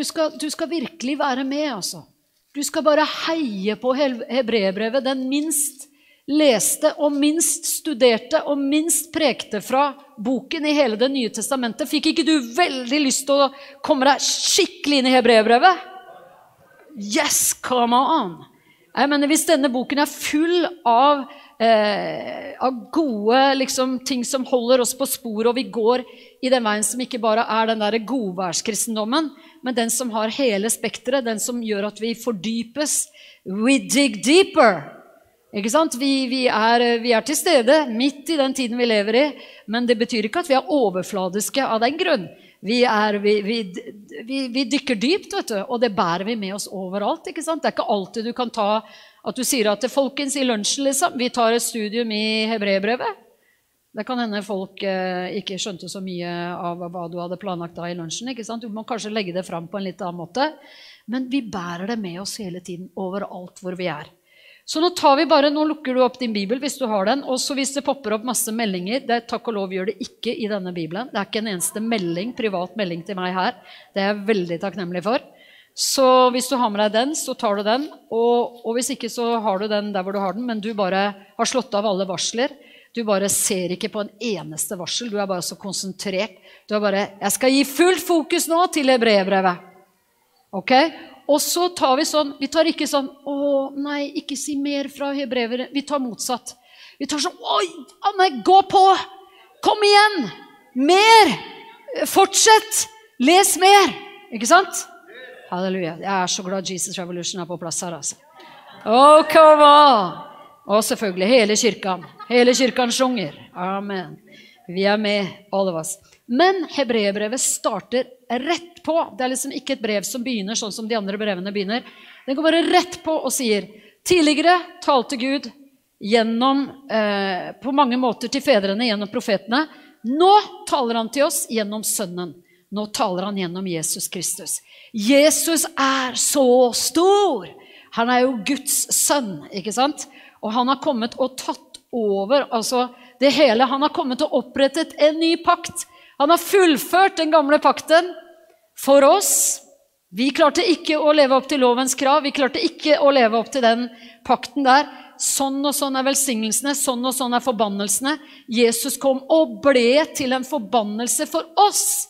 du skal, du skal virkelig være med, altså. Du skal bare heie på He- hebreerbrevet, den minst leste og minst studerte og minst prekte fra boken i hele Det nye testamentet. Fikk ikke du veldig lyst til å komme deg skikkelig inn i hebreerbrevet? Yes, come on! Jeg mener, Hvis denne boken er full av, eh, av gode liksom, ting som holder oss på sporet, og vi går i den veien som ikke bare er den der godværskristendommen, men den som har hele spekteret, den som gjør at vi fordypes We dig deeper! Ikke sant? Vi, vi, er, vi er til stede midt i den tiden vi lever i, men det betyr ikke at vi er overfladiske av den grunn. Vi, er, vi, vi, vi, dykker dypt, vet du, og det bærer vi med oss overalt. ikke sant? Det er ikke alltid du kan ta at du sier at folkens i lunsjen liksom, vi tar et studium i hebreerbrevet. Det kan hende folk eh, ikke skjønte så mye av hva du hadde planlagt da i lunsjen. ikke sant? Du må kanskje legge det fram på en litt annen måte. Men vi bærer det med oss hele tiden, overalt hvor vi er. Så nå tar vi bare, nå lukker du opp din bibel hvis du har den. Og så hvis det popper opp masse meldinger det, Takk og lov gjør det ikke i denne bibelen. Det er ikke en eneste melding, privat melding til meg her. Det er jeg veldig takknemlig for. Så hvis du har med deg den, så tar du den. Og, og hvis ikke, så har du den der hvor du har den, men du bare har slått av alle varsler. Du bare ser ikke på en eneste varsel. Du er bare så konsentrert. Du er bare 'Jeg skal gi fullt fokus nå til hebreerbrevet'. Ok? Og så tar vi sånn Vi tar ikke sånn 'Å, nei, ikke si mer fra hebreerbrevet'. Vi tar motsatt. Vi tar sånn 'Oi, å nei, gå på! Kom igjen! Mer! Fortsett! Les mer!' Ikke sant? Halleluja. Jeg er så glad Jesus Revolution er på plass her, altså. Oh, come on! Og selvfølgelig hele kirka. Hele kirka sjunger. Amen. Vi er med, alle oss. Men hebreerbrevet starter rett på. Det er liksom ikke et brev som begynner sånn som de andre brevene begynner. Den går bare rett på og sier Tidligere talte Gud gjennom, eh, på mange måter til fedrene gjennom profetene. Nå taler han til oss gjennom Sønnen. Nå taler han gjennom Jesus Kristus. Jesus er så stor! Han er jo Guds sønn, ikke sant? Og han har kommet og tatt over altså det hele. Han har kommet og opprettet en ny pakt. Han har fullført den gamle pakten for oss. Vi klarte ikke å leve opp til lovens krav. Vi klarte ikke å leve opp til den pakten der. Sånn og sånn er velsignelsene, sånn og sånn er forbannelsene. Jesus kom og ble til en forbannelse for oss,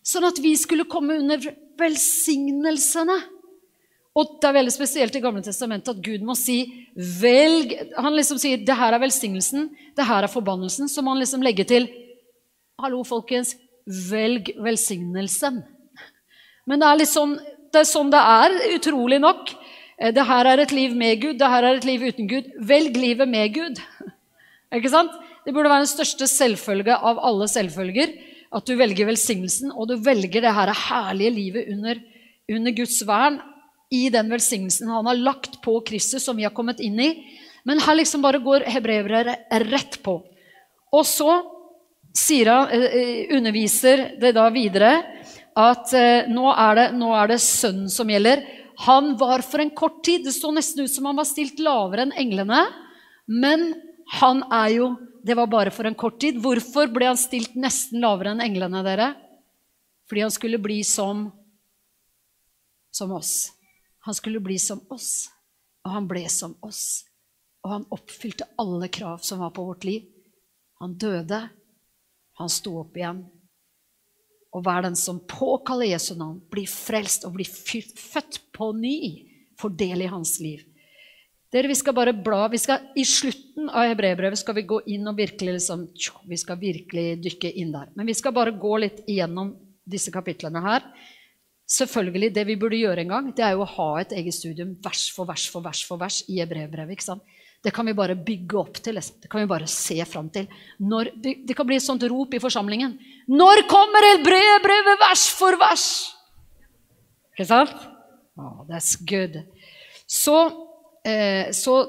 sånn at vi skulle komme under velsignelsene. Og det er veldig spesielt i Gamle testamentet at Gud må si velg Han liksom sier det her er velsignelsen, det her er forbannelsen. Så må han liksom legge til Hallo, folkens. Velg velsignelsen. Men det er, litt sånn, det er sånn det er, utrolig nok. Det her er et liv med Gud, det her er et liv uten Gud. Velg livet med Gud. Ikke sant? Det burde være den største selvfølge av alle selvfølger. At du velger velsignelsen, og du velger det her herlige livet under, under Guds vern i den velsignelsen han har lagt på Kristus, som vi har kommet inn i. Men her liksom bare går hebreere rett på. Og så sier han, underviser det da videre at nå er, det, nå er det sønnen som gjelder. Han var for en kort tid Det så nesten ut som han var stilt lavere enn englene. Men han er jo Det var bare for en kort tid. Hvorfor ble han stilt nesten lavere enn englene, dere? Fordi han skulle bli som som oss. Han skulle bli som oss, og han ble som oss. Og han oppfylte alle krav som var på vårt liv. Han døde, han sto opp igjen. Og hver den som påkaller Jesu navn, blir frelst og blir født på ny, får del i hans liv. Dere, vi skal bare bla, vi skal, I slutten av hebreerbrevet skal vi gå inn og virkelig liksom, vi skal virkelig dykke inn der. Men vi skal bare gå litt igjennom disse kapitlene her. Selvfølgelig, Det vi burde gjøre en gang, det er jo å ha et eget studium vers for vers for vers for vers i Hebrevbrevet. Det kan vi bare bygge opp til. Det kan vi bare se fram til. Når, det kan bli et sånt rop i forsamlingen. Når kommer Hebrevbrevet vers for vers? Ikke sant? Oh, that's good. Så, eh, så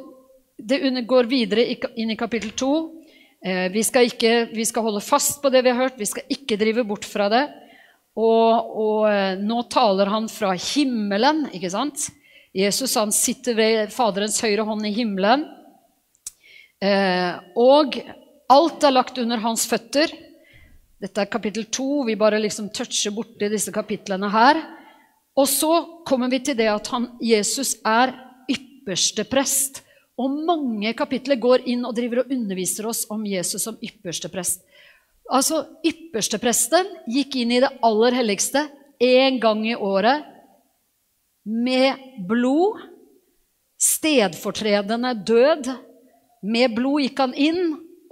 det går videre inn i kapittel to. Eh, vi, vi skal holde fast på det vi har hørt. Vi skal ikke drive bort fra det. Og, og, nå taler han fra himmelen, ikke sant? Jesus han sitter ved Faderens høyre hånd i himmelen. Eh, og alt er lagt under hans føtter. Dette er kapittel to. Vi bare liksom toucher borti disse kapitlene her. Og så kommer vi til det at han, Jesus er ypperste prest. Og mange kapitler går inn og driver og underviser oss om Jesus som ypperste prest. Altså, Ypperstepresten gikk inn i det aller helligste én gang i året med blod. Stedfortredende død. Med blod gikk han inn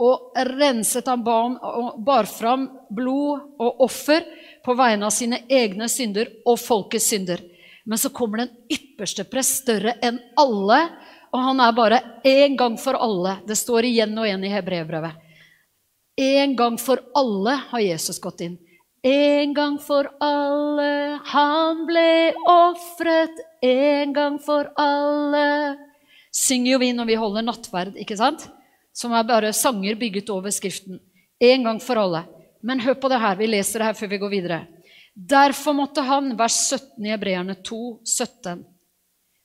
og renset han barn, og bar fram blod og offer på vegne av sine egne synder og folkets synder. Men så kommer den ypperste prest, større enn alle, og han er bare én gang for alle. Det står igjen og igjen i Hebrevbrevet. En gang for alle har Jesus gått inn. En gang for alle, han ble ofret. En gang for alle. Synger jo vi når vi holder nattverd, ikke sant? Som er bare sanger bygget over Skriften. En gang for alle. Men hør på det her. Vi leser det her før vi går videre. Derfor måtte han, vers 17 i Hebreerne 2, 17.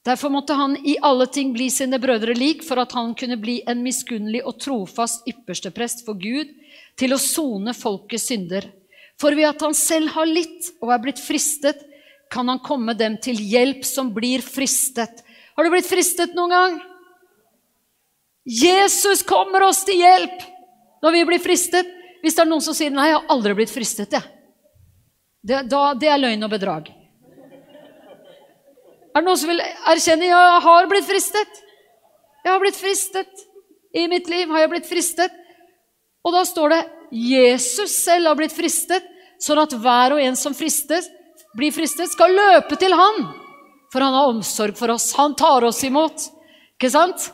Derfor måtte han i alle ting bli sine brødre lik, for at han kunne bli en miskunnelig og trofast yppersteprest for Gud, til å sone folkets synder. For ved at han selv har litt og er blitt fristet, kan han komme dem til hjelp som blir fristet. Har du blitt fristet noen gang? Jesus kommer oss til hjelp når vi blir fristet. Hvis det er noen som sier 'nei, jeg har aldri blitt fristet', jeg. Det, da, det er løgn og bedrag. Er det noen som vil erkjenne 'jeg har blitt fristet'? Jeg har blitt fristet. I mitt liv har jeg blitt fristet. Og da står det 'Jesus selv har blitt fristet', sånn at hver og en som fristes, blir fristet, skal løpe til han. For han har omsorg for oss. Han tar oss imot. Ikke sant?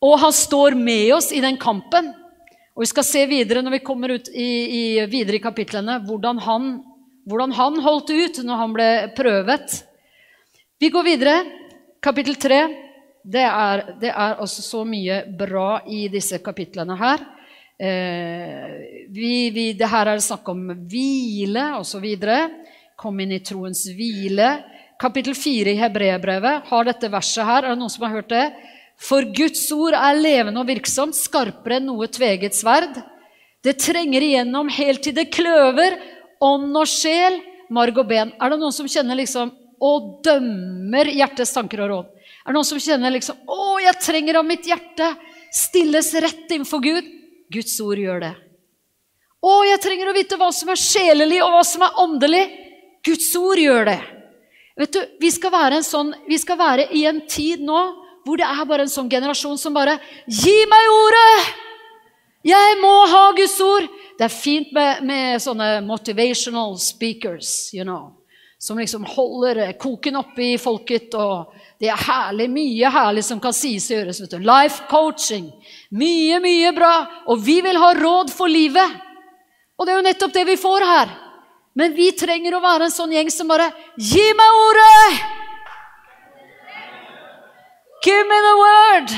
Og han står med oss i den kampen. Og Vi skal se videre når vi kommer ut i, i, videre i kapitlene, hvordan han, hvordan han holdt ut når han ble prøvet. Vi går videre. Kapittel tre. Det er, det er også så mye bra i disse kapitlene her. Eh, vi, vi, det her er snakk om hvile osv. Kom inn i troens hvile. Kapittel 4 i Hebreerbrevet har dette verset her. Er det noen som har hørt det? For Guds ord er levende og virksomt, skarpere enn noe tveget sverd. Det trenger igjennom helt til det kløver ånd og sjel, marg og ben. Er det noen som kjenner liksom og dømmer hjertets tanker og råd? Er det noen som kjenner liksom Å, jeg trenger av mitt hjerte stilles rett innenfor Gud? Guds ord gjør det. Å, jeg trenger å vite hva som er sjelelig, og hva som er åndelig. Guds ord gjør det. Vet du, Vi skal være, sånn, vi skal være i en tid nå hvor det er bare en sånn generasjon som bare Gi meg ordet! Jeg må ha Guds ord! Det er fint med, med sånne motivational speakers, you know, som liksom holder koken oppe i folket. og Det er herlig, mye herlig som kan sies og gjøres. vet du. Life coaching. Mye, mye bra. Og vi vil ha råd for livet. Og det er jo nettopp det vi får her. Men vi trenger å være en sånn gjeng som bare Gi meg ordet! Give me the word!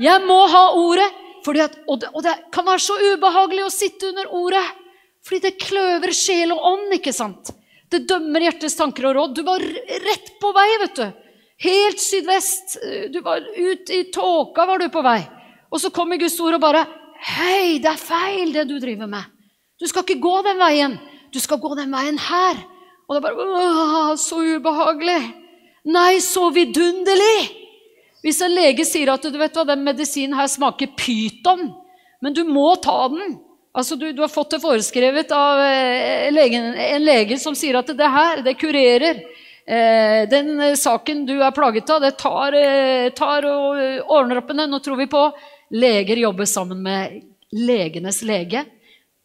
Jeg må ha ordet. At, og, det, og, det, kan være så ubehagelig å sitte under ordet. Fordi det kløver sjel og ånd, ikke sant? Det dømmer hjertets tanker og råd. Du var rett på vei, vet du. Helt sydvest. Du var ut i tåka var du på vei. Og så kommer Guds ord og bare Hei, det er feil, det du driver med. Du skal ikke gå den veien. Du skal gå den veien her. Og det er bare Åh, så ubehagelig. Nei, så vidunderlig. Hvis en lege sier at du vet hva, den medisinen her smaker pyton, men du må ta den Altså, du, du har fått det foreskrevet av eh, legen, en lege som sier at det her, det kurerer. Eh, den eh, saken du er plaget av, det tar, eh, tar og ordner opp i det. Nå tror vi på leger jobber sammen med legenes lege.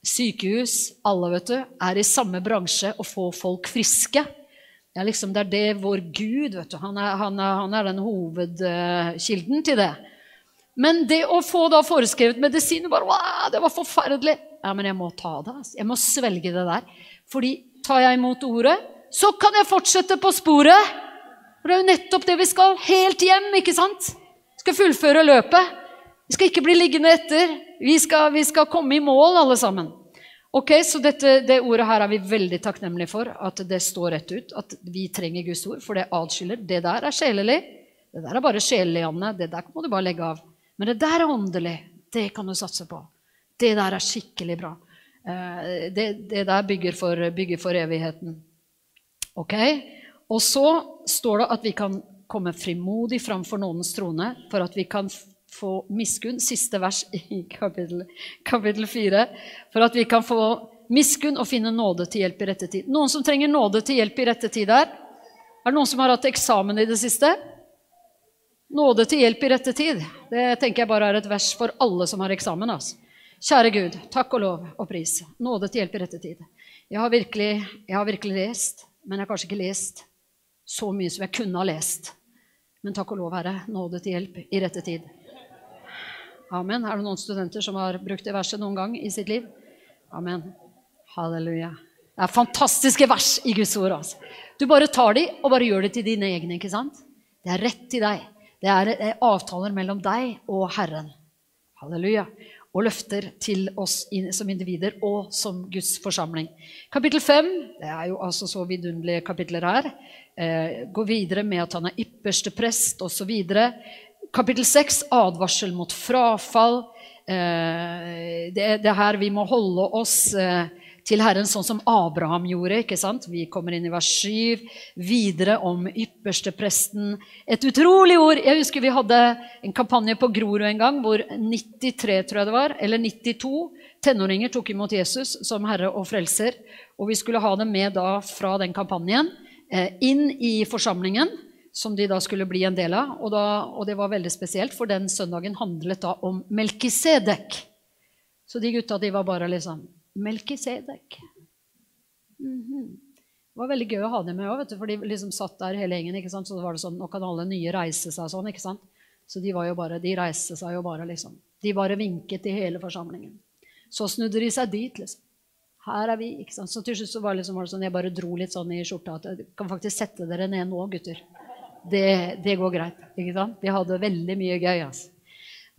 Sykehus, alle vet du, er i samme bransje å få folk friske. Ja, liksom, det er det vår Gud vet du, Han er, han er, han er den hovedkilden til det. Men det å få da foreskrevet medisin bare, wow, Det var forferdelig. Ja, men jeg må ta det. Altså. Jeg må svelge det der. Fordi tar jeg imot ordet, så kan jeg fortsette på sporet. For det er jo nettopp det vi skal. Helt hjem, ikke sant? Vi skal fullføre løpet. Vi skal ikke bli liggende etter. Vi skal, vi skal komme i mål, alle sammen. Ok, Så dette, det ordet her er vi veldig takknemlige for, at det står rett ut. At vi trenger Guds ord, for det atskiller. Det der er sjelelig. Det der er bare sjelelig, Anne. Det der må du bare legge av. Men det der er åndelig. Det kan du satse på. Det der er skikkelig bra. Eh, det, det der bygger for, bygger for evigheten. Ok? Og så står det at vi kan komme frimodig framfor nådens trone for at vi kan få miskunn. Siste vers i kapittel, kapittel 4. For at vi kan få miskunn og finne nåde til hjelp i rette tid. Noen som trenger nåde til hjelp i rette tid her? Er det noen som har hatt eksamen i det siste? Nåde til hjelp i rette tid. Det tenker jeg bare er et vers for alle som har eksamen. altså. Kjære Gud, takk og lov og pris. Nåde til hjelp i rette tid. Jeg har virkelig, jeg har virkelig lest, men jeg har kanskje ikke lest så mye som jeg kunne ha lest. Men takk og lov, Herre, nåde til hjelp i rette tid. Amen. Er det noen studenter som har brukt det verset noen gang i sitt liv? Amen. Halleluja. Det er fantastiske vers i Guds ord. Altså. Du bare tar de og bare gjør det til dine egne. ikke sant? Det er rett til deg. Det er, er avtaler mellom deg og Herren. Halleluja. Og løfter til oss som individer og som Guds forsamling. Kapittel 5 det er jo altså så vidunderlige kapitler her. Eh, går videre med at han er ypperste prest osv. Kapittel 6 advarsel mot frafall. Eh, det, det her vi må holde oss eh, til Herren sånn som Abraham gjorde. ikke sant? Vi kommer inn i vers 7. Videre om ypperstepresten. Et utrolig ord! Jeg husker vi hadde en kampanje på Grorud en gang hvor 93 tror jeg det var, eller 92 tenåringer tok imot Jesus som herre og frelser. Og vi skulle ha dem med da fra den kampanjen eh, inn i forsamlingen. Som de da skulle bli en del av. Og, da, og det var veldig spesielt, for den søndagen handlet da om Melkisedek. Så de gutta de var bare liksom Melkisedek. Mm -hmm. Det var veldig gøy å ha dem med òg, for de liksom satt der hele gjengen. ikke sant? Så var det sånn, Nå kan alle nye reise seg sånn. ikke sant? Så de var jo bare, de reiste seg jo bare, liksom. De bare vinket til hele forsamlingen. Så snudde de seg dit, liksom. Her er vi. ikke sant? Så til slutt så var, liksom, var det sånn, jeg bare dro litt sånn i skjorta at jeg kan faktisk sette dere ned nå, gutter. Det, det går greit. ikke sant? De hadde veldig mye gøy. altså.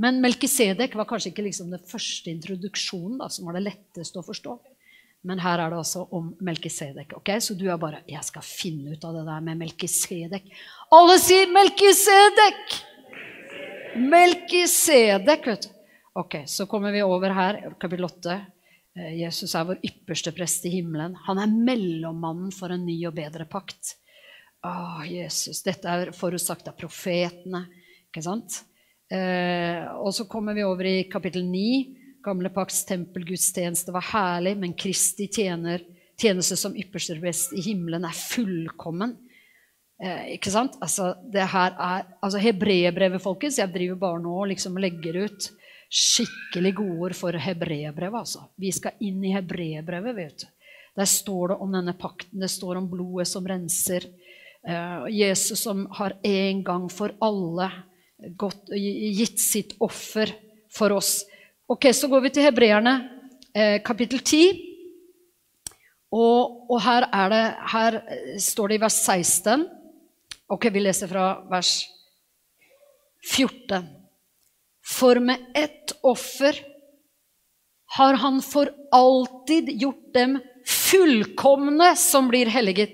Men Melkisedek var kanskje ikke liksom den første introduksjonen da, som var det letteste å forstå. Men her er det altså om Melkisedek. Okay? Så du er bare 'Jeg skal finne ut av det der med Melkisedek'. Alle sier 'Melkisedek'! Melkisedek, vet du. Ok, Så kommer vi over her, kapittel 8. Eh, Jesus er vår ypperste prest i himmelen. Han er mellommannen for en ny og bedre pakt. Å, Jesus, Dette er forutsagt av profetene. ikke sant? Eh, og så kommer vi over i kapittel 9. Gamle pakts tempelgudstjeneste var herlig, men Kristi tjener, tjeneste som ypperste best i himmelen er fullkommen. Eh, ikke sant? Altså, det her er, altså Hebreerbrevet, folkens. Jeg driver bare nå liksom legger ut skikkelig gode ord for hebreerbrevet. Altså. Vi skal inn i hebreerbrevet, vet du. Der står det om denne pakten. Det står om blodet som renser. Eh, Jesus som har en gang for alle gått, gitt sitt offer for oss. Ok, Så går vi til hebreerne, eh, kapittel 10. Og, og her, det, her, står det i vers 16 Ok, vi leser fra vers 14. For med ett offer har han for alltid gjort dem fullkomne som blir helliget.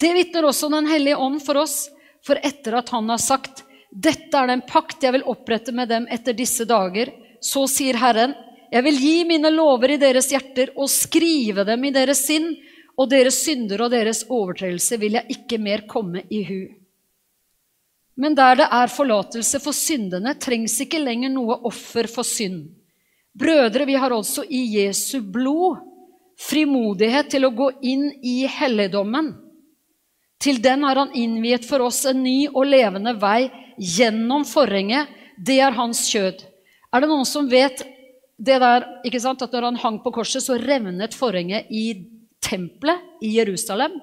Det vitner også Den hellige ånd for oss. For etter at han har sagt, 'Dette er den pakt jeg vil opprette med dem etter disse dager', så sier Herren, 'Jeg vil gi mine lover i deres hjerter og skrive dem i deres sinn', 'og deres synder og deres overtredelser vil jeg ikke mer komme i hu'. Men der det er forlatelse for syndene, trengs ikke lenger noe offer for synd. Brødre, vi har altså i Jesu blod frimodighet til å gå inn i helligdommen til den har han innviet for oss en ny og levende vei gjennom forhenget. Det er hans kjød. Er det noen som vet det der, ikke sant, at når han hang på korset, så revnet forhenget i tempelet i Jerusalem?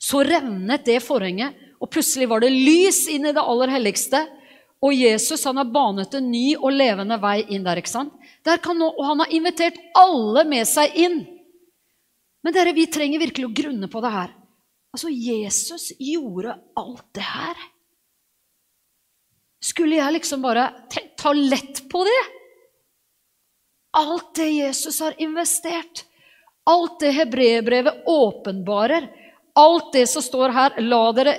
Så revnet det forhenget, og plutselig var det lys inn i det aller helligste. Og Jesus han har banet en ny og levende vei inn der. ikke sant? Der nå, og han har invitert alle med seg inn. Men dere, vi trenger virkelig å grunne på det her. Altså, Jesus gjorde alt det her. Skulle jeg liksom bare ta lett på det? Alt det Jesus har investert, alt det hebreerbrevet åpenbarer, alt det som står her La dere,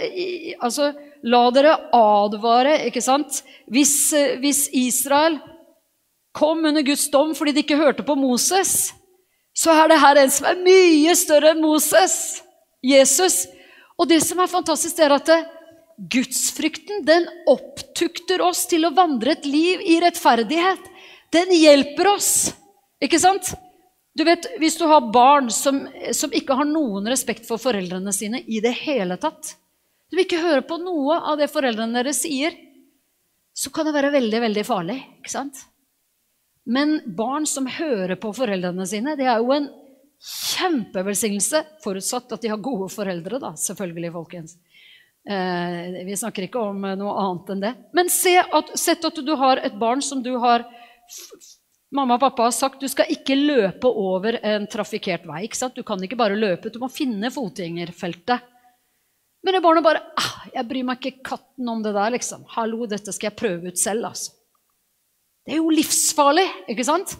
altså, la dere advare, ikke sant? Hvis, hvis Israel kom under Guds dom fordi de ikke hørte på Moses, så er det her en som er mye større enn Moses. Jesus. Og det som er fantastisk, er at gudsfrykten den opptukter oss til å vandre et liv i rettferdighet. Den hjelper oss. Ikke sant? Du vet, Hvis du har barn som, som, ikke har noen respekt for foreldrene sine i det hele tatt Du vil ikke høre på noe av det foreldrene deres sier. Så kan det være veldig, veldig farlig. ikke sant? Men barn som hører på foreldrene sine, det er jo en kjempevelsignelse. Forutsatt at de har gode foreldre, da, selvfølgelig, folkens. Eh, vi snakker ikke om noe annet enn det. Men se at, sett at du har et barn som du har Mamma og pappa har sagt du skal ikke løpe over en trafikkert vei. ikke sant? Du kan ikke bare løpe, du må finne fotgjengerfeltet. Men det barnet bare ah, 'Jeg bryr meg ikke katten om det der, liksom. Hallo, dette skal jeg prøve ut selv', altså. Det er jo livsfarlig, ikke sant?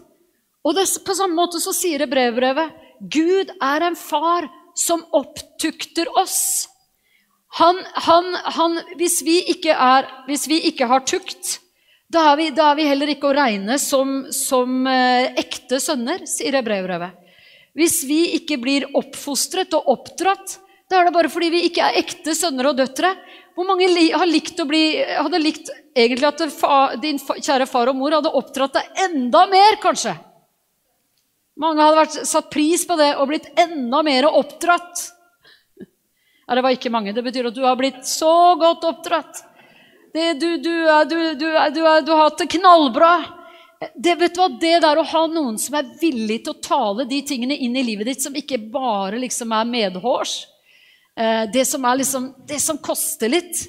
Og det, på samme måte så sier det brevbrevet Gud er en far som opptukter oss. Han, han, han, hvis, vi er, hvis, vi ikke har tukt, da er vi, da er vi heller ikke å regne som, som eh, ekte sønner, sier Hebrevbrevet. Hvis vi ikke blir oppfostret og oppdratt, da er det bare fordi vi ikke er ekte sønner og døtre. Hvor mange likt bli, hadde likt egentlig at din kjære far og mor hadde oppdratt deg enda mer, kanskje? Mange hadde vært, satt pris på det og blitt enda mer oppdratt. Ja, det var ikke mange. Det betyr at du har blitt så godt oppdratt. Det, du, du, du, du, har hatt det knallbra. Det, vet du hva, det der å ha noen som er villig til å tale de tingene inn i livet ditt, som ikke bare liksom er medhårs, eh, det som, er liksom, det som koster litt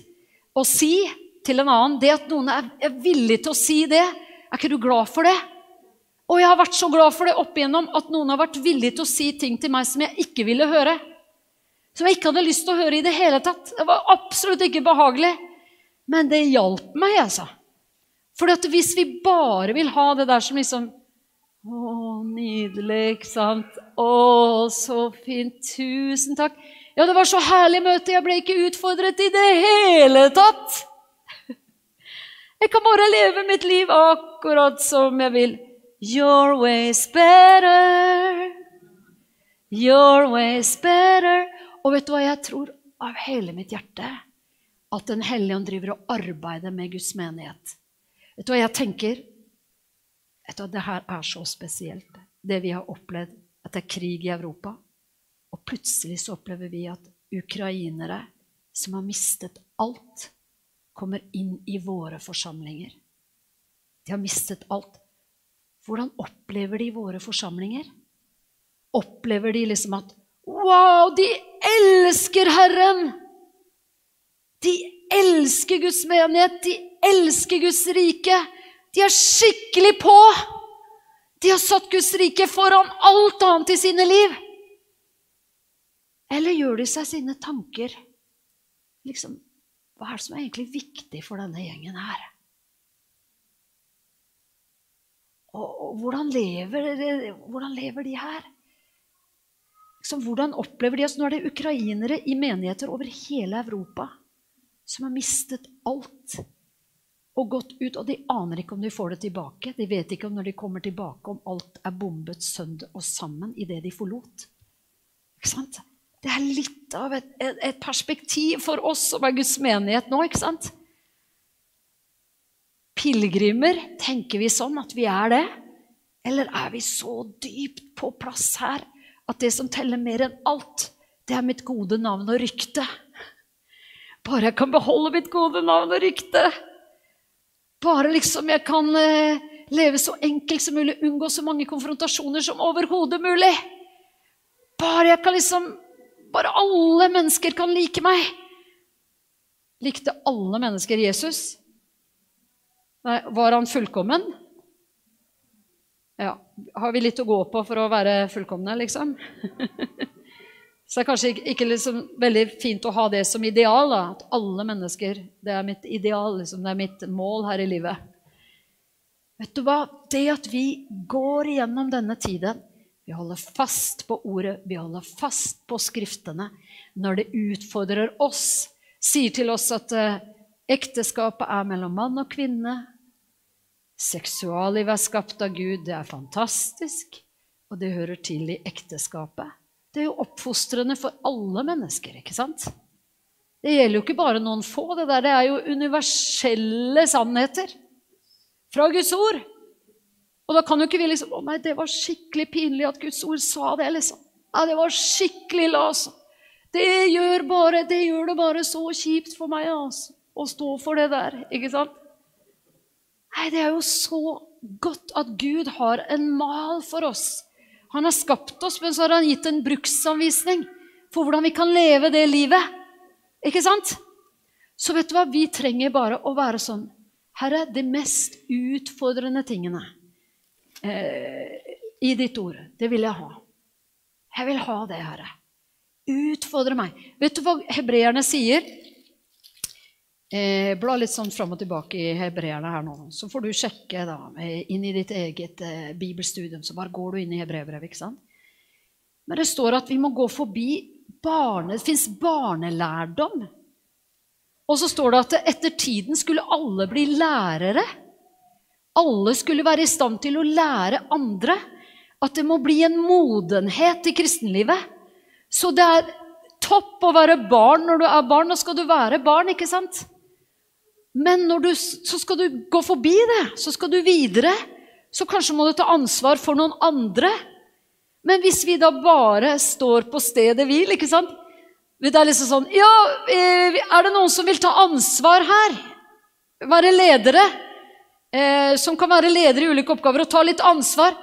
å si til en annen, det at noen er, villig til å si det, er ikke du glad for det? Og jeg har vært så glad for det opp igjennom at noen har vært villige til å si ting til meg som jeg ikke ville høre. Som jeg ikke hadde lyst til å høre i det hele tatt. Det var absolutt ikke behagelig. Men det hjalp meg, altså. For hvis vi bare vil ha det der som liksom Å, nydelig, ikke sant? Å, så fint. Tusen takk. Ja, det var så herlig møte. Jeg ble ikke utfordret i det hele tatt. Jeg kan bare leve mitt liv akkurat som jeg vil. Your way's better. Your way's better. Og vet du hva jeg tror av hele mitt hjerte? At Den hellige ånd driver og arbeider med Guds menighet. Vet du hva jeg tenker? Vet du hva, Det her er så spesielt, det vi har opplevd. At det er krig i Europa. Og plutselig så opplever vi at ukrainere som har mistet alt, kommer inn i våre forsamlinger. De har mistet alt. Hvordan opplever de våre forsamlinger? Opplever de liksom at Wow, de elsker Herren! De elsker Guds menighet, de elsker Guds rike. De er skikkelig på! De har satt Guds rike foran alt annet i sine liv. Eller gjør de seg sine tanker liksom, Hva er det som er egentlig viktig for denne gjengen her? Og, hvordan, lever, hvordan, lever, de her? Så hvordan opplever de oss? Nå er det ukrainere i menigheter over hele Europa som har mistet alt og gått ut. Og de aner ikke om de får det tilbake. De vet ikke om når de kommer tilbake, om alt er bombet sønder og sammen i det de forlot. Ikke sant? Det er litt av et, et perspektiv for oss som er Guds menighet nå. ikke sant? Pilegrimer? Tenker vi sånn at vi er det? Eller er vi så dypt på plass her at det som teller mer enn alt, det er mitt gode navn og rykte? Bare jeg kan beholde mitt gode navn og rykte. Bare liksom jeg kan eh, leve så enkelt som mulig, unngå så mange konfrontasjoner som overhodet mulig. Bare jeg kan liksom Bare alle mennesker kan like meg. Likte alle mennesker Jesus? Nei, var han fullkommen? Ja. Har vi litt å gå på for å være fullkomne, liksom? Så det er kanskje ikke liksom veldig fint å ha det som ideal. Da. At alle mennesker Det er mitt ideal, liksom. det er mitt mål her i livet. Vet du hva? Det at vi går igjennom denne tiden Vi holder fast på ordet, vi holder fast på Skriftene. Når det utfordrer oss, sier til oss at uh, ekteskapet er mellom mann og kvinne, Seksuallivet er skapt av Gud. Det er fantastisk, og det hører til i ekteskapet. Det er jo oppfostrende for alle mennesker, ikke sant? Det gjelder jo ikke bare noen få. Det der det er jo universelle sannheter fra Guds ord. Og da kan jo ikke vi liksom Å nei, det var skikkelig pinlig at Guds ord sa det, liksom. Ja, det var skikkelig altså. Det gjør, bare, det gjør det bare så kjipt for meg altså, å stå for det der. Ikke sant? Nei, det er jo så godt at Gud har en mal for oss. Han har skapt oss, men så har han gitt en bruksanvisning for hvordan vi kan leve det livet. Ikke sant? Så vet du hva? Vi trenger bare å være sånn Herre, de mest utfordrende tingene eh, i ditt ord, det vil jeg ha. Jeg vil ha det, Herre. Utfordre meg. Vet du hva hebreerne sier? Eh, bla litt sånn fram og tilbake i hebreerne her nå. Så får du sjekke da, inn i ditt eget eh, bibelstudium. Så bare går du inn i hebreerbrevet. ikke sant? Men det står at vi må gå forbi barne... Det fins barnelærdom. Og så står det at etter tiden skulle alle bli lærere. Alle skulle være i stand til å lære andre. At det må bli en modenhet i kristenlivet. Så det er topp å være barn når du er barn. Nå skal du være barn, ikke sant? Men du, så skal du gå forbi det. Så skal du videre. Så kanskje må du ta ansvar for noen andre. Men hvis vi da bare står på stedet hvil, ikke sant Det er liksom sånn Ja, eh, er det noen som vil ta ansvar her? Være ledere? Eh, som kan være ledere i ulike oppgaver og ta litt ansvar?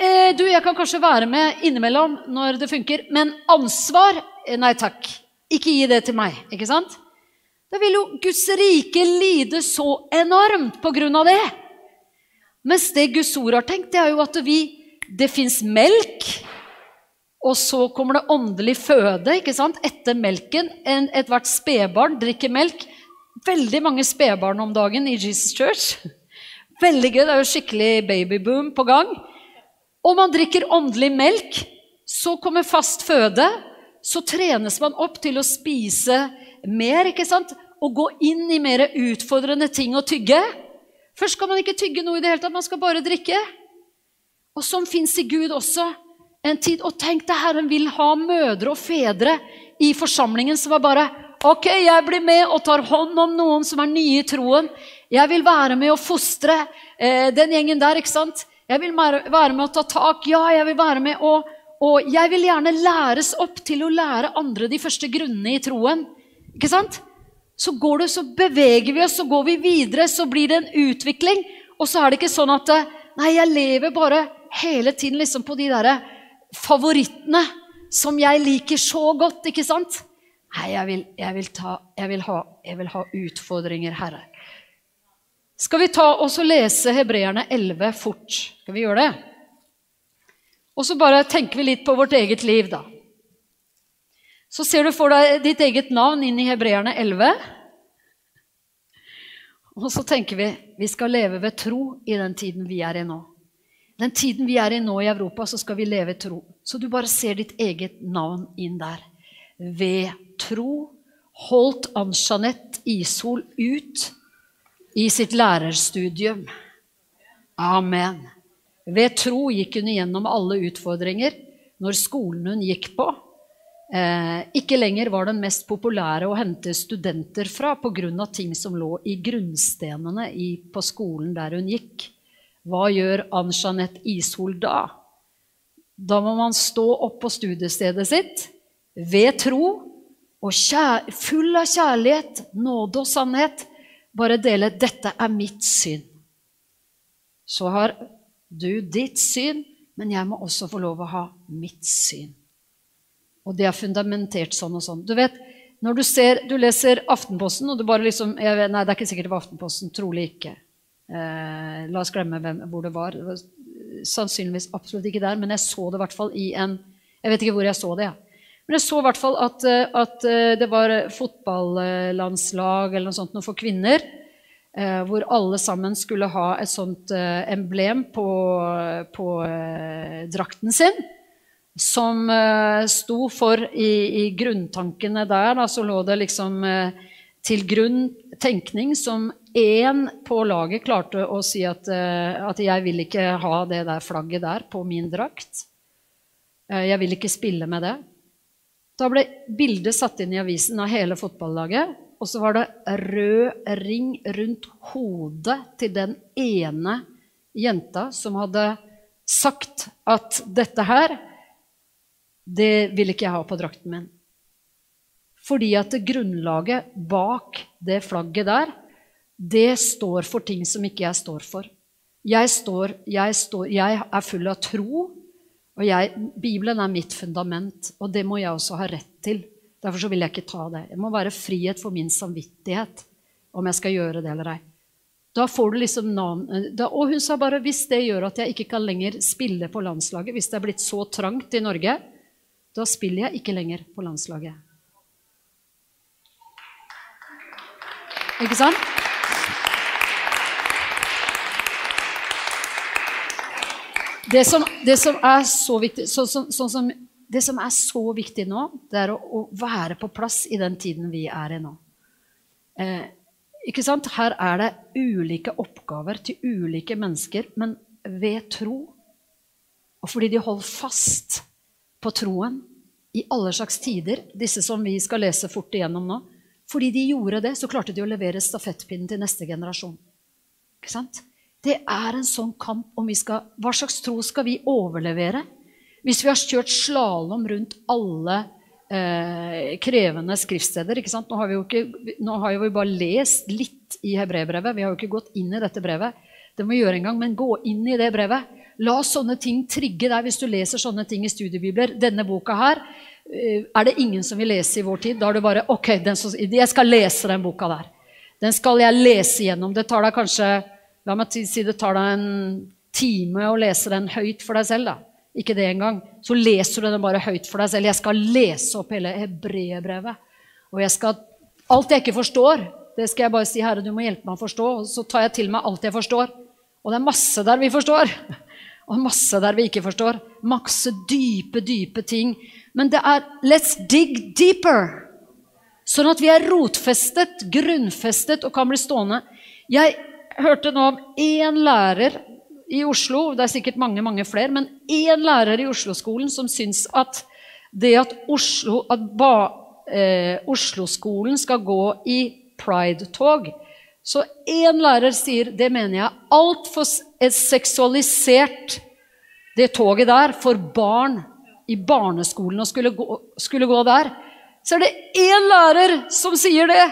Eh, du, jeg kan kanskje være med innimellom når det funker, men ansvar? Eh, nei takk. Ikke gi det til meg. Ikke sant? Da vil jo Guds rike lide så enormt på grunn av det. Mens det Guds ord har tenkt, det er jo at vi, det fins melk, og så kommer det åndelig føde ikke sant? etter melken. Ethvert spedbarn drikker melk. Veldig mange spedbarn om dagen i Jesus Church. Veldig gøy. Det er jo skikkelig babyboom på gang. Og man drikker åndelig melk. Så kommer fast føde. Så trenes man opp til å spise mer, ikke sant? Og gå inn i mer utfordrende ting å tygge. Først skal man ikke tygge noe i det hele tatt, man skal bare drikke. Og sånn fins i Gud også en tid. Og tenk deg, Herren vil ha mødre og fedre i forsamlingen som er bare Ok, jeg blir med og tar hånd om noen som er nye i troen. Jeg vil være med og fostre eh, den gjengen der, ikke sant? Jeg vil være med og ta tak. Ja, jeg vil være med og Og jeg vil gjerne læres opp til å lære andre de første grunnene i troen. Ikke sant? Så går det, så beveger vi oss, så går vi videre, så blir det en utvikling. Og så er det ikke sånn at Nei, jeg lever bare hele tiden liksom på de derre favorittene som jeg liker så godt, ikke sant? Nei, jeg vil, jeg vil, ta, jeg vil, ha, jeg vil ha, utfordringer, Herre. Skal vi ta og lese Hebreerne 11 fort? Skal vi gjøre det? Og så bare tenker vi litt på vårt eget liv, da. Så ser du for deg ditt eget navn inn i Hebreerne 11. Og så tenker vi vi skal leve ved tro i den tiden vi er i nå. Den tiden vi er i nå i Europa, så skal vi leve tro. Så du bare ser ditt eget navn inn der. Ved tro holdt Ann-Jeanette Ishol ut i sitt lærerstudium. Amen. Ved tro gikk hun igjennom alle utfordringer når skolen hun gikk på, eh, ikke lenger var den mest populære å hente studenter fra pga. ting som lå i grunnstenene i, på skolen der hun gikk. Hva gjør Ann-Jeanette Ishol da? Da må man stå opp på studiestedet sitt ved tro og kjær, full av kjærlighet, nåde og sannhet bare dele 'Dette er mitt syn'. Så har du ditt syn, men jeg må også få lov å ha mitt syn. Og det er fundamentert sånn og sånn. Du vet, når du, ser, du leser Aftenposten, og du bare liksom vet, Nei, det er ikke sikkert det var Aftenposten. Trolig ikke. Eh, la oss glemme hvem, hvor det var. det var. Sannsynligvis absolutt ikke der, men jeg så det i hvert fall i en Jeg vet ikke hvor jeg så det, Ja. Men jeg så i hvert fall at, eh, at eh, det var fotballandslag eller noe sånt noe for kvinner. Eh, hvor alle sammen skulle ha et sånt eh, emblem på, på eh, drakten sin som uh, sto for i, i grunntankene der, da, så lå det liksom uh, til grunn tenkning som én på laget klarte å si at, uh, at, jeg vil ikke ha det der flagget der på min drakt. jeg vil ikke spille med det. Da ble bildet satt inn i avisen av hele fotballaget. Og så var det rød ring rundt hodet til den ene jenta som hadde sagt at dette her, det vil ikke jeg ha på drakten min. Fordi at grunnlaget bak det flagget der, det står for ting som ikke jeg står for. Jeg, står, jeg, står, jeg er full av tro, og jeg, Bibelen er mitt fundament. Og det må jeg også ha rett til. Derfor så vil jeg ikke ta det. Det må være frihet for min samvittighet om jeg skal gjøre det eller ei. Da får du liksom navn da, Og hun sa bare hvis det gjør at jeg ikke kan lenger spille på landslaget, hvis det er blitt så trangt i Norge, da spiller jeg ikke lenger på landslaget. Ikke sant? Det som, det som er så viktig så, så, så, som, Det som er så viktig nå, det er å, å, være på plass i den tiden vi er i nå. Eh, ikke sant? Her er det ulike oppgaver til ulike mennesker, men ved tro. Og fordi de holder fast på troen i alle slags tider, disse som vi skal lese fort igjennom nå Fordi de gjorde det, så klarte de å levere stafettpinnen til neste generasjon. Ikke sant? Det er en sånn kamp om vi skal Hva slags tro skal vi overlevere? Hvis vi har kjørt slalåm rundt alle eh, krevende skriftsteder ikke sant? Nå har, vi jo ikke, nå har vi bare lest litt i hebreerbrevet. Vi har jo ikke gått inn i dette brevet. Det må vi gjøre en gang, men gå inn i det brevet. La sånne ting trigge deg hvis du leser sånne ting i studiebibler. Denne boka her eh, er det ingen som vil lese i vår tid. Da er det bare OK, som, jeg skal lese den boka der. Den skal jeg lese gjennom. Det tar deg kanskje La meg si det tar deg en time å lese den høyt for deg selv. da. Ikke det engang. Så leser du den bare høyt for deg selv. Jeg skal lese opp hele hebreerbrevet. Og jeg skal Alt jeg ikke forstår, det skal jeg bare si, Herre, du må hjelpe meg å forstå. Og så tar jeg til meg alt jeg forstår. Og det er masse der vi forstår. Og masse der vi ikke forstår. Masse dype, dype ting. Men det er Let's dig deeper. Sånn at vi er rotfestet, grunnfestet og kan bli stående. Jeg hørte nå om én lærer i Oslo, det er sikkert mange mange flere, men én lærer i Oslo-skolen som syns at det at Oslo, at eh, Oslo-skolen skal gå i pride-tog Så én lærer sier det mener jeg altfor seksualisert, det toget der, for barn i barneskolen å skulle skulle gå der. Så er det én lærer som sier det.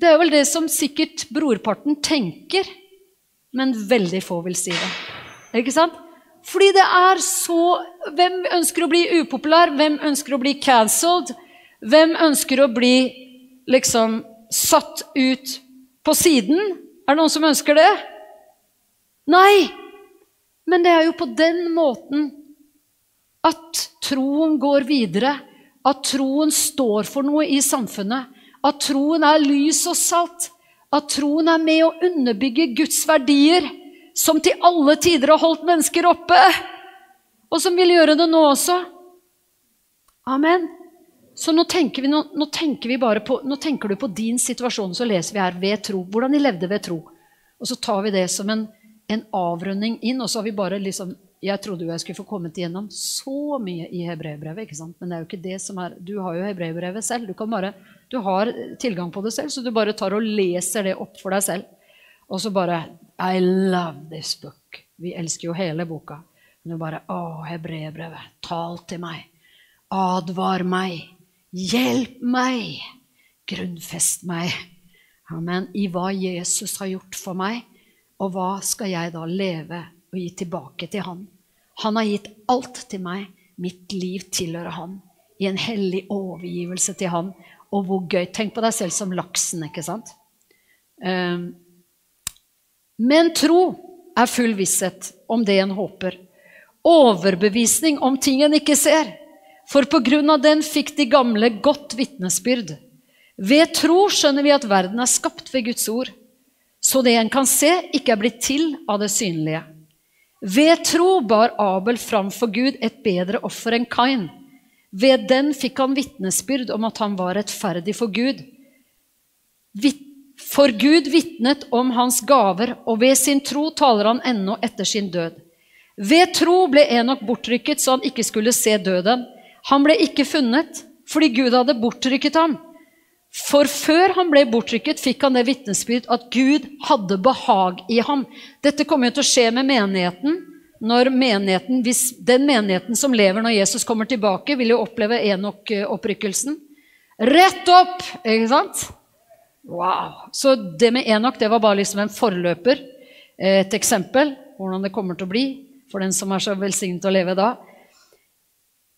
Det er vel det som sikkert brorparten tenker, men veldig få vil si det. Ikke sant? Fordi det er så Hvem ønsker å bli upopulær? Hvem ønsker å bli cancelled? Hvem ønsker å bli liksom satt ut på siden? Er det noen som ønsker det? Nei! Men det er jo på den måten at troen går videre. At troen står for noe i samfunnet. At troen er lys og salt. At troen er med å underbygge Guds verdier, som til alle tider har holdt mennesker oppe, og som vil gjøre det nå også. Amen. Så nå tenker, vi, nå, nå tenker vi bare på, nå tenker du på din situasjon, så leser vi her ved tro. Hvordan de levde ved tro. Og så tar vi det som en, en avrunding inn, og så har vi bare liksom jeg trodde jo jeg skulle få kommet igjennom så mye i hebreerbrevet. ikke sant? Men det er jo ikke det som er Du har jo hebreerbrevet selv. Du, bare, du har tilgang på det selv, så du bare tar og leser det opp for deg selv. Og så bare I love this book. Vi elsker jo hele boka. Men du bare Å, hebreerbrevet. Tal til meg. Advar meg. Hjelp meg. Grunnfest meg. Amen. I hva Jesus har gjort for meg. Og hva skal jeg da leve og gi tilbake til Han. Han har gitt alt til meg. Mitt liv tilhører Han. I en hellig overgivelse til Han. Og hvor gøy. Tenk på deg selv som laksen, ikke sant? Um, men tro er full visshet om det en håper. Overbevisning om ting en ikke ser. For på grunn av den fikk de gamle godt vitnesbyrd. Ved tro skjønner vi at verden er skapt ved Guds ord, så det en kan se, ikke er blitt til av det synlige. Ved tro bar Abel fram for Gud et bedre offer enn Kain. Ved den fikk han vitnesbyrd om at han var rettferdig for Gud. For Gud vitnet om hans gaver, og ved sin tro taler han ennå etter sin død. Ved tro ble Enok bortrykket så han ikke skulle se døden. Han ble ikke funnet fordi Gud hadde bortrykket ham. For før han ble bortrykket, fikk han det vitnesbyrd at Gud hadde behag i ham. Dette kommer jo til å skje med menigheten. Når menigheten, hvis Den menigheten som lever når Jesus kommer tilbake, vil jo oppleve Enok-opprykkelsen. Rett opp! Ikke sant? Wow. Så det med Enok det var bare liksom en forløper. Et eksempel hvordan det kommer til å bli for den som er så velsignet å leve da.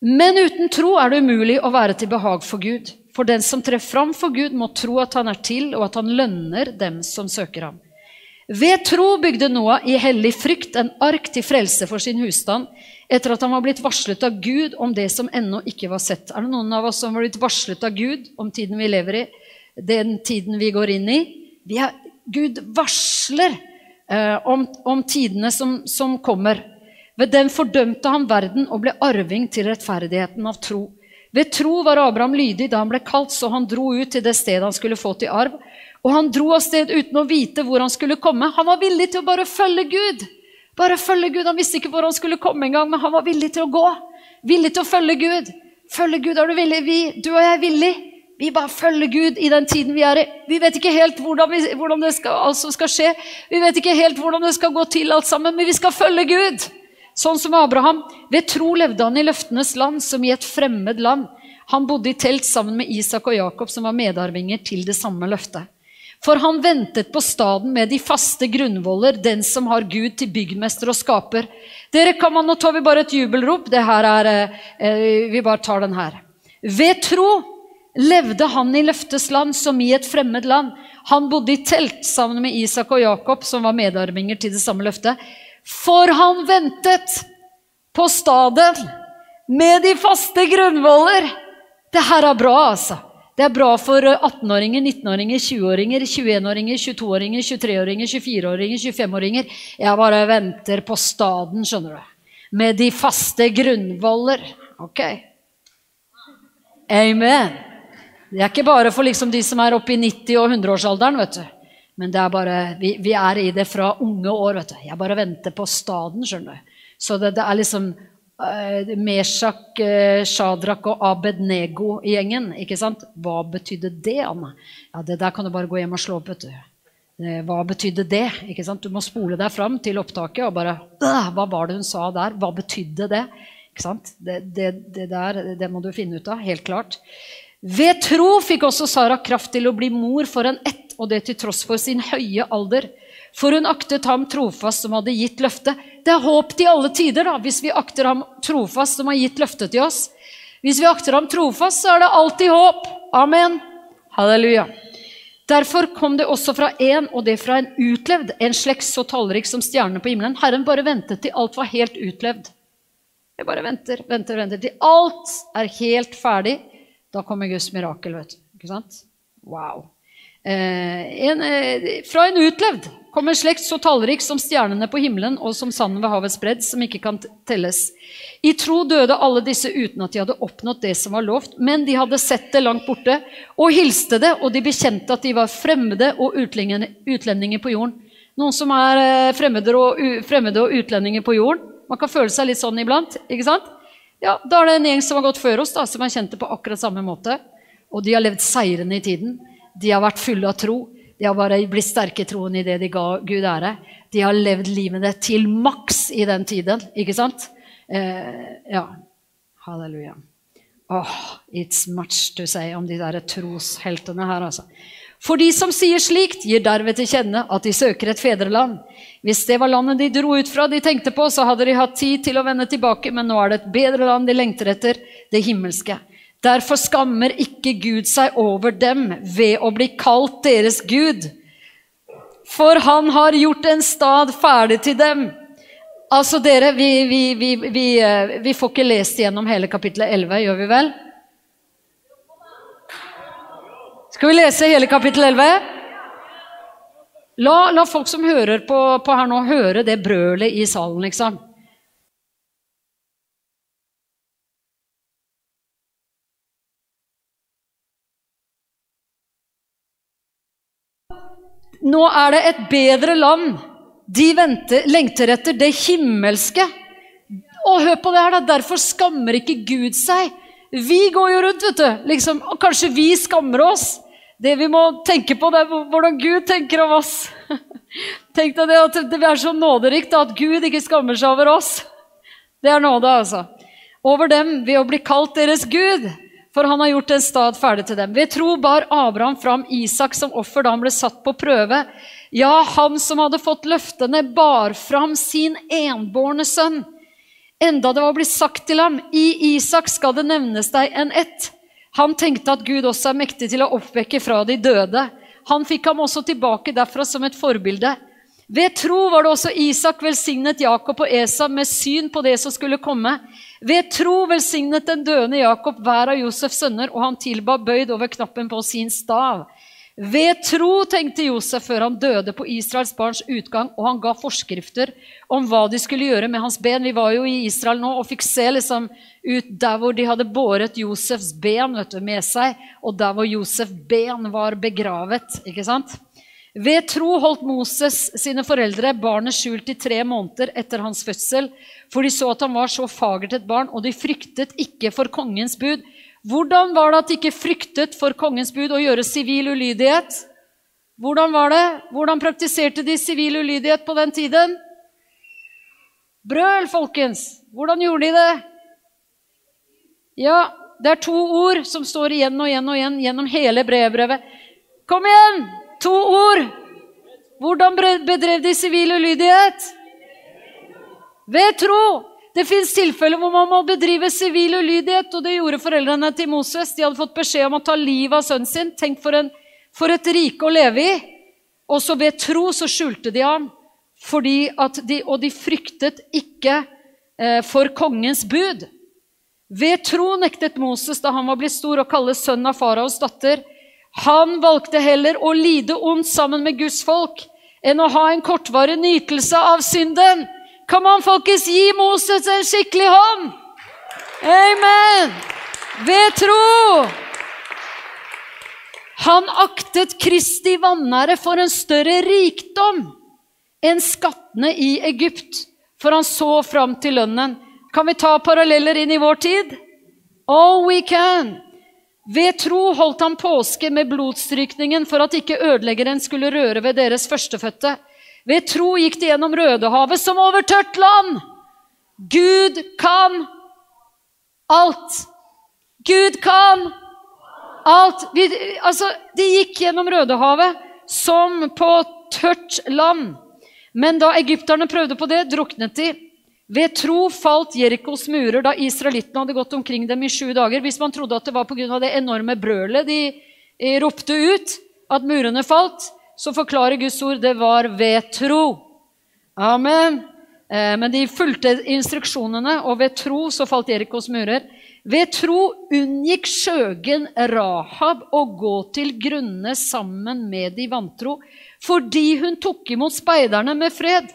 Men uten tro er det umulig å være til behag for Gud. For den som trer fram for Gud, må tro at han er til, og at han lønner dem som søker ham. Ved tro bygde Noah i hellig frykt en ark til frelse for sin husstand, etter at han var blitt varslet av Gud om det som ennå ikke var sett. Er det noen av oss som har blitt varslet av Gud om tiden vi lever i, den tiden vi går inn i? Er, Gud varsler eh, om, om, tidene som, som kommer. Ved den fordømte han verden og ble arving til rettferdigheten av tro. Ved tro var Abraham lydig da han ble kalt, så han dro ut til det stedet han skulle få til arv. Og han dro av sted uten å vite hvor han skulle komme. Han var villig til å bare følge Gud. Bare følge Gud. Han visste ikke hvor han skulle komme engang, men han var villig til å gå. Villig til å følge Gud. Følge Gud, er du villig? Vi, du og jeg er villig. Vi bare følger Gud i den tiden vi er i. Vi vet ikke helt hvordan, vi, hvordan det skal, altså skal skje. Vi vet ikke helt hvordan det skal gå til alt sammen, men vi skal følge Gud. Sånn som Abraham. Ved tro levde han i løftenes land, som i et fremmed land. Han bodde i telt sammen med Isak og Jakob, som var medarvinger til det samme løftet. For han ventet på staden med de faste grunnvoller, den som har Gud til byggmester og skaper. Dere kan man, Nå tar vi bare et jubelrop. Det her er, eh, Vi bare tar den her. Ved tro levde han i løftes land som i et fremmed land. Han bodde i telt sammen med Isak og Jakob, som var medarvinger til det samme løftet. For han ventet på staden med de faste grunnvoller. Det her er bra, altså. Det er bra for 18-åringer, 19-åringer, 20-åringer, 21-åringer, 22-åringer, 23-åringer, 24-åringer, 25-åringer. Jeg bare venter på staden, skjønner du. Med de faste grunnvoller. Ok. Amen. Det er ikke bare for liksom de som er oppe i 90- og 100-årsalderen, vet du. Men det er bare, vi, vi, er i det fra unge år. vet du. Jeg bare venter på staden, skjønner du. Så det, det er liksom uh, Meshak, uh, Shadrach og Abednego-gjengen. ikke sant? Hva betydde det, Anne? Ja, Det der kan du bare gå hjem og slå opp. vet du. Uh, hva betydde det? ikke sant? Du må spole deg fram til opptaket og bare Hva var det hun sa der? Hva betydde det? Ikke sant? Det, det, det der det må du finne ut av. Helt klart. Ved tro fikk også Sara kraft til å bli mor for en ett og det til tross for sin høye alder. For hun aktet ham trofast som hadde gitt løftet. Det er håp til alle tider da, hvis vi akter ham trofast som har gitt løftet til oss. Hvis vi akter ham trofast, så er det alltid håp. Amen. Halleluja. Derfor kom det også fra en, og det fra en utlevd, en slekt så tallrik som stjernene på himmelen. Herren bare ventet til alt var helt utlevd. Jeg bare venter, venter, venter til alt er helt ferdig. Da kommer Guds mirakel, vet du. Ikke sant? Wow. Eh, en, eh, fra en utlevd kom en slekt så tallrik som stjernene på himmelen og som sanden ved havets bredd, som ikke kan telles. I tro døde alle disse uten at de hadde oppnådd det som var lovt, men de hadde sett det langt borte og hilste det, og de bekjente at de var fremmede og utlendinger på jorden. Noen som er eh, fremmede og, fremmede og utlendinger på jorden. Man kan føle seg litt sånn iblant. ikke sant? Ja, Da er det en gjeng som har gått før oss, da, som har kjent det på akkurat samme måte. Og de har levd seirende i tiden. De har vært fulle av tro. De har bare blitt sterke i troen i det de ga Gud ære. De har levd livene til maks i den tiden, ikke sant? Eh, ja. Halleluja. Oh, it's much to say om de der trosheltene her, altså. For de som sier slikt, gir derved til kjenne at de søker et fedreland. Hvis det var landet de dro ut fra, de tenkte på, så hadde de hatt tid til å vende tilbake, men nå er det et bedre land de lengter etter, det himmelske. Derfor skammer ikke Gud seg over dem ved å bli kalt deres Gud. For han har gjort en stad ferdig til dem. Altså, dere, vi, vi, vi, vi, eh, får ikke lest gjennom hele kapittelet 11, gjør vi vel? Skal vi lese hele kapittel 11? La, la folk som hører på, på her nå, høre det brølet i salen, liksom. Nå er det et bedre land. De venter, lengter etter det himmelske. Og hør på det her, da. Derfor skammer ikke Gud seg Vi går jo rundt, vet du. Liksom, og kanskje vi skammer oss. Det vi må tenke på, det er hvordan Gud tenker om oss. Tenk deg det at det er så nåderikt at Gud ikke skammer seg over oss. Det er nåde, altså. Over dem ved å bli kalt deres Gud, for han har gjort en stad ferdig til dem. Ved tro bar Abraham fram Isak som offer da han ble satt på prøve. Ja, han som hadde fått løftene, bar fram sin enbårne sønn enda det var blitt sagt til ham, i Isak skal det nevnes deg en ett. Han tenkte at Gud også er mektig til å oppvekke fra de døde. Han fikk ham også tilbake derfra som et forbilde. Ved tro var det også Isak velsignet Jakob og Esa med syn på det som skulle komme. Ved tro velsignet den døende Jakob hver av Josefs sønner, og han tilba bøyd over knappen på sin stav. Ved tro, tenkte Josef før han døde på Israels barns utgang, og han ga forskrifter om hva de skulle gjøre med hans ben. Vi var jo i Israel nå og fikk se liksom ut der hvor de hadde båret Josefs ben du, med seg, og der hvor Josefs ben var begravet. ikke sant? Ved tro holdt Moses sine foreldre barnet skjult i tre måneder etter hans fødsel, for de så at han var så fagert et barn, og de fryktet ikke for kongens bud. Hvordan var det at de ikke fryktet for kongens bud å gjøre sivil ulydighet? Hvordan var det? Hvordan praktiserte de sivil ulydighet på den tiden? Brøl, folkens! Hvordan gjorde de det? Ja, det er to ord som står igjen og igjen og igjen gjennom hele brevbrevet. Kom igjen! To ord! Hvordan bedrev de sivil ulydighet? Ved tro! Det fins tilfeller hvor man må bedrive sivil ulydighet, og det gjorde foreldrene til Moses. De hadde fått beskjed om å ta livet av sønnen sin. Tenk for, en, for et rike å leve i. Og så ved tro så skjulte de ham, de, og de fryktet ikke eh, for kongens bud. Ved tro nektet Moses da han var blitt stor, å kalle sønnen av faraos datter. Han valgte heller å lide ondt sammen med Guds folk enn å ha en kortvarig nytelse av synden. Kan an, folkens gi Moses en skikkelig hånd? Amen! Ved tro. Han aktet Kristi vanære for en større rikdom enn skattene i Egypt, for han så fram til lønnen. Kan vi ta paralleller inn i vår tid? Oh, we can! Ved tro holdt han påske med blodstrykningen for at ikke ødeleggeren skulle røre ved deres førstefødte. Ved tro gikk de gjennom Rødehavet som over tørt land. Gud kan alt. Gud kan alt. Vi, altså, de gikk gjennom Rødehavet som på tørt land. Men da egypterne prøvde på det, druknet de. Ved tro falt Jerikos murer da israelittene hadde gått omkring dem i sju dager. Hvis man trodde at det var pga. det enorme brølet de ropte ut, at murene falt, så forklarer Guds ord det var ved tro. Amen. Eh, men de fulgte instruksjonene, og ved tro så falt Jerikos murer. Ved tro unngikk skjøgen Rahab å gå til grunne sammen med de vantro, fordi hun tok imot speiderne med fred.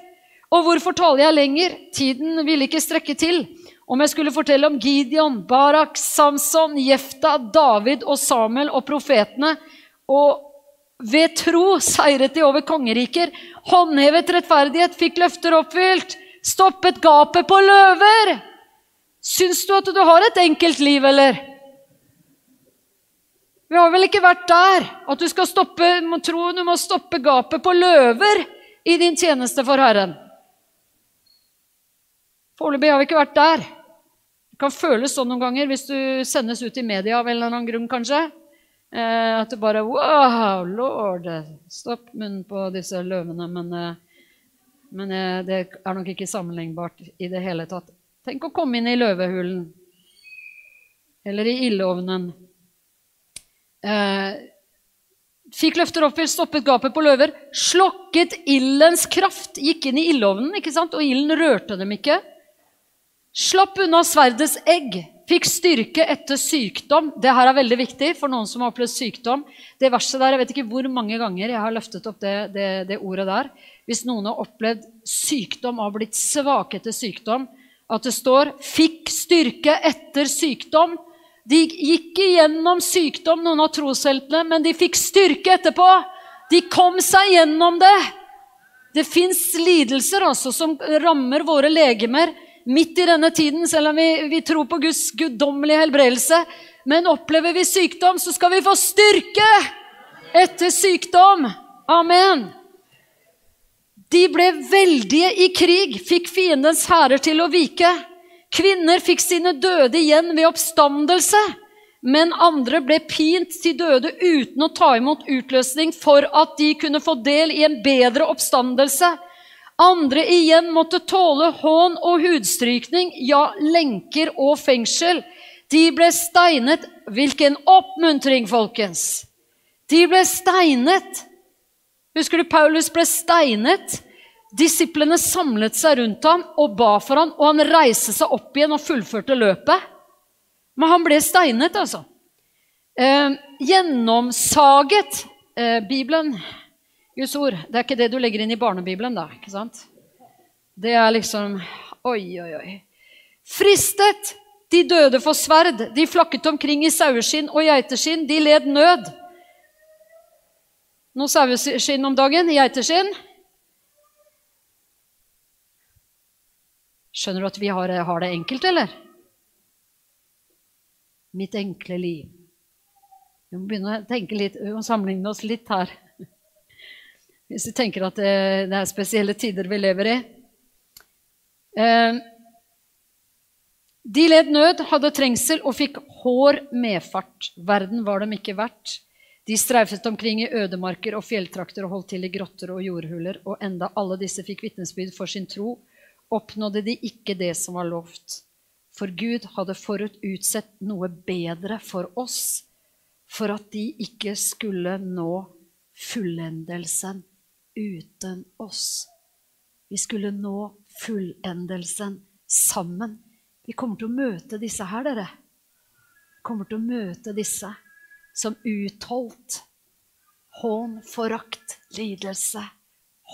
Og hvorfor taler jeg lenger? Tiden ville ikke strekke til. Om jeg skulle fortelle om Gideon, Barak, Samson, Jefta, David og Samuel og profetene, og ved tro seiret de over kongeriker, håndhevet rettferdighet, fikk løfter oppfylt, stoppet gapet på løver. Syns du at du har et enkelt liv, eller? Vi har vel ikke vært der at du skal stoppe, må tro du må stoppe gapet på løver i din tjeneste for Herren. Foreløpig har vi ikke vært der. Det kan føles sånn noen ganger hvis du sendes ut i media av en eller annen grunn, kanskje. Eh, at det bare Wow, lord! Stopp munnen på disse løvene. Men, eh, men eh, det er nok ikke sammenlignbart i det hele tatt. Tenk å komme inn i løvehulen. Eller i ildovnen. Eh, fikk løfter oppfylt, stoppet gapet på løver. Slokket ildens kraft. Gikk inn i ildovnen, og ilden rørte dem ikke. Slapp unna sverdets egg. Fikk styrke etter sykdom. Det her er veldig viktig for noen som har opplevd sykdom. Det verset der, Jeg vet ikke hvor mange ganger jeg har løftet opp det, det, det ordet der. Hvis noen har opplevd sykdom og har blitt svake etter sykdom, at det står 'fikk styrke etter sykdom'. De gikk igjennom sykdom, noen av trosheltene, men de fikk styrke etterpå. De kom seg gjennom det. Det fins lidelser altså, som rammer våre legemer midt i denne tiden, selv om vi, vi tror på Guds guddommelige helbredelse. Men opplever vi sykdom, så skal vi få styrke etter sykdom. Amen. De ble veldige i krig, fikk fiendens hærer til å vike. Kvinner fikk sine døde igjen ved oppstandelse, men andre ble pint til døde uten å ta imot utløsning for at de kunne få del i en bedre oppstandelse. Andre igjen måtte tåle hån og hudstrykning, ja, lenker og fengsel. De ble steinet. Hvilken oppmuntring, folkens! De ble steinet. Husker du Paulus ble steinet? Disiplene samlet seg rundt ham og ba for ham, og han reiste seg opp igjen og fullførte løpet. Men han ble steinet, altså. Eh, gjennomsaget eh, Bibelen, Guds ord, det er ikke det du legger inn i barnebibelen, da. ikke sant? Det er liksom Oi, oi, oi. Fristet. De døde for sverd. De flakket omkring i saueskinn og geiteskinn. De led nød. Noe saueskinn om dagen, geiteskinn. Skjønner du at vi har, har det enkelt, eller? Mitt enkle liv. Vi må begynne å tenke litt, må sammenligne oss litt her. Hvis vi tenker at det, det er spesielle tider vi lever i. Eh, de led nød, hadde trengsel og fikk hår medfart. Verden var dem ikke verdt. De streifet omkring i ødemarker og fjelltrakter og holdt til i grotter og jordhuler, og enda alle disse fikk vitnesbyrd for sin tro oppnådde de ikke det som var lovt. For Gud hadde forut utsett noe bedre for oss, for at de ikke skulle nå fullendelsen uten oss. Vi skulle nå fullendelsen sammen. Vi kommer til å møte disse her, dere. Vi kommer til å møte disse som utholdt hån, forakt, lidelse,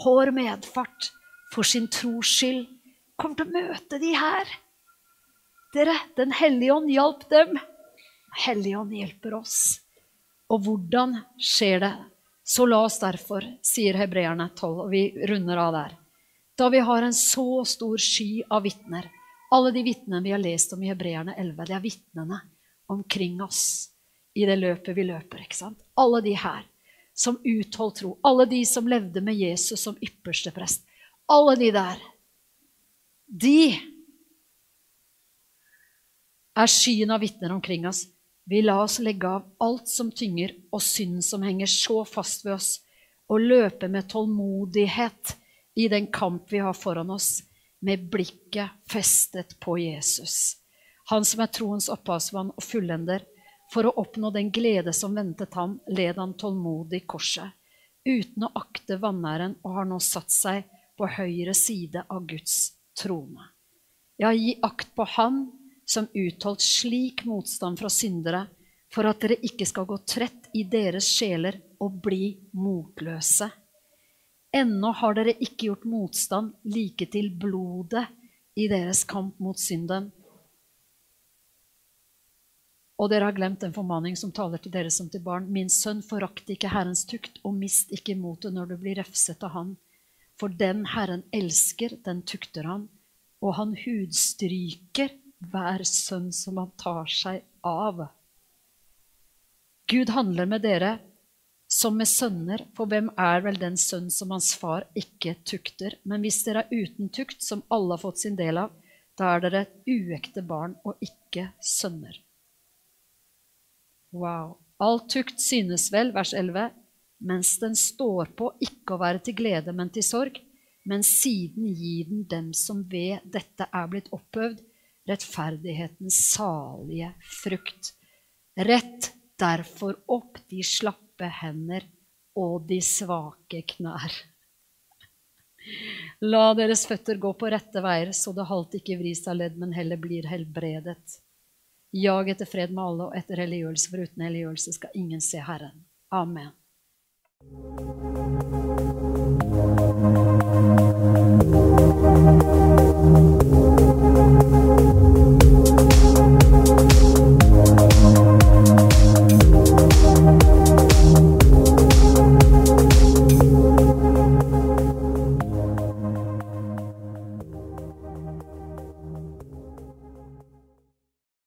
hår medfart for sin tros skyld kommer til å møte de her. Dere, Den hellige ånd hjalp dem. Hellige ånd hjelper oss. Og hvordan skjer det? Så la oss derfor, sier hebreerne 12, og vi runder av der. Da vi har en så stor sky av vitner Alle de vitnene vi har lest om i Hebreerne 11, det er vitnene omkring oss i det løpet vi løper. ikke sant? Alle de her som utholdt tro. Alle de som levde med Jesus som ypperste prest. Alle de der de er skyen av vitner omkring oss. Vi la oss legge av alt som tynger, og synden som henger så fast ved oss, og løpe med tålmodighet i den kamp vi har foran oss, med blikket festet på Jesus. Han som er troens opphavsmann og fullender. For å oppnå den glede som ventet ham, led han tålmodig korset, uten å akte vanæren, og har nå satt seg på høyre side av Guds trone. Ja, gi akt på Han som utholdt slik motstand fra syndere, for at dere ikke skal gå trett i deres sjeler og bli motløse. Ennå har dere ikke gjort motstand like til blodet i deres kamp mot synden. Og dere har glemt en formaning som taler til dere som til barn. Min sønn, forakt ikke Herrens tukt, og mist ikke motet når du blir refset av Han. For den Herren elsker, den tukter han, og han hudstryker hver sønn som han tar seg av. Gud handler med dere som med sønner, for hvem er vel den sønn som hans far ikke tukter? Men hvis dere er uten tukt, som alle har fått sin del av, da er dere et uekte barn og ikke sønner. Wow. All tukt synes vel, vers 11, mens den står på ikke å være til glede, men til sorg. Men siden gir den dem som ved dette er blitt oppøvd, rettferdighetens salige frukt. Rett derfor opp de slappe hender og de svake knær. La deres føtter gå på rette veier, så det halt ikke vris av ledd, men heller blir helbredet. Jag etter fred med alle og etter helliggjørelse, for uten helliggjørelse skal ingen se Herren. Amen. Thank you.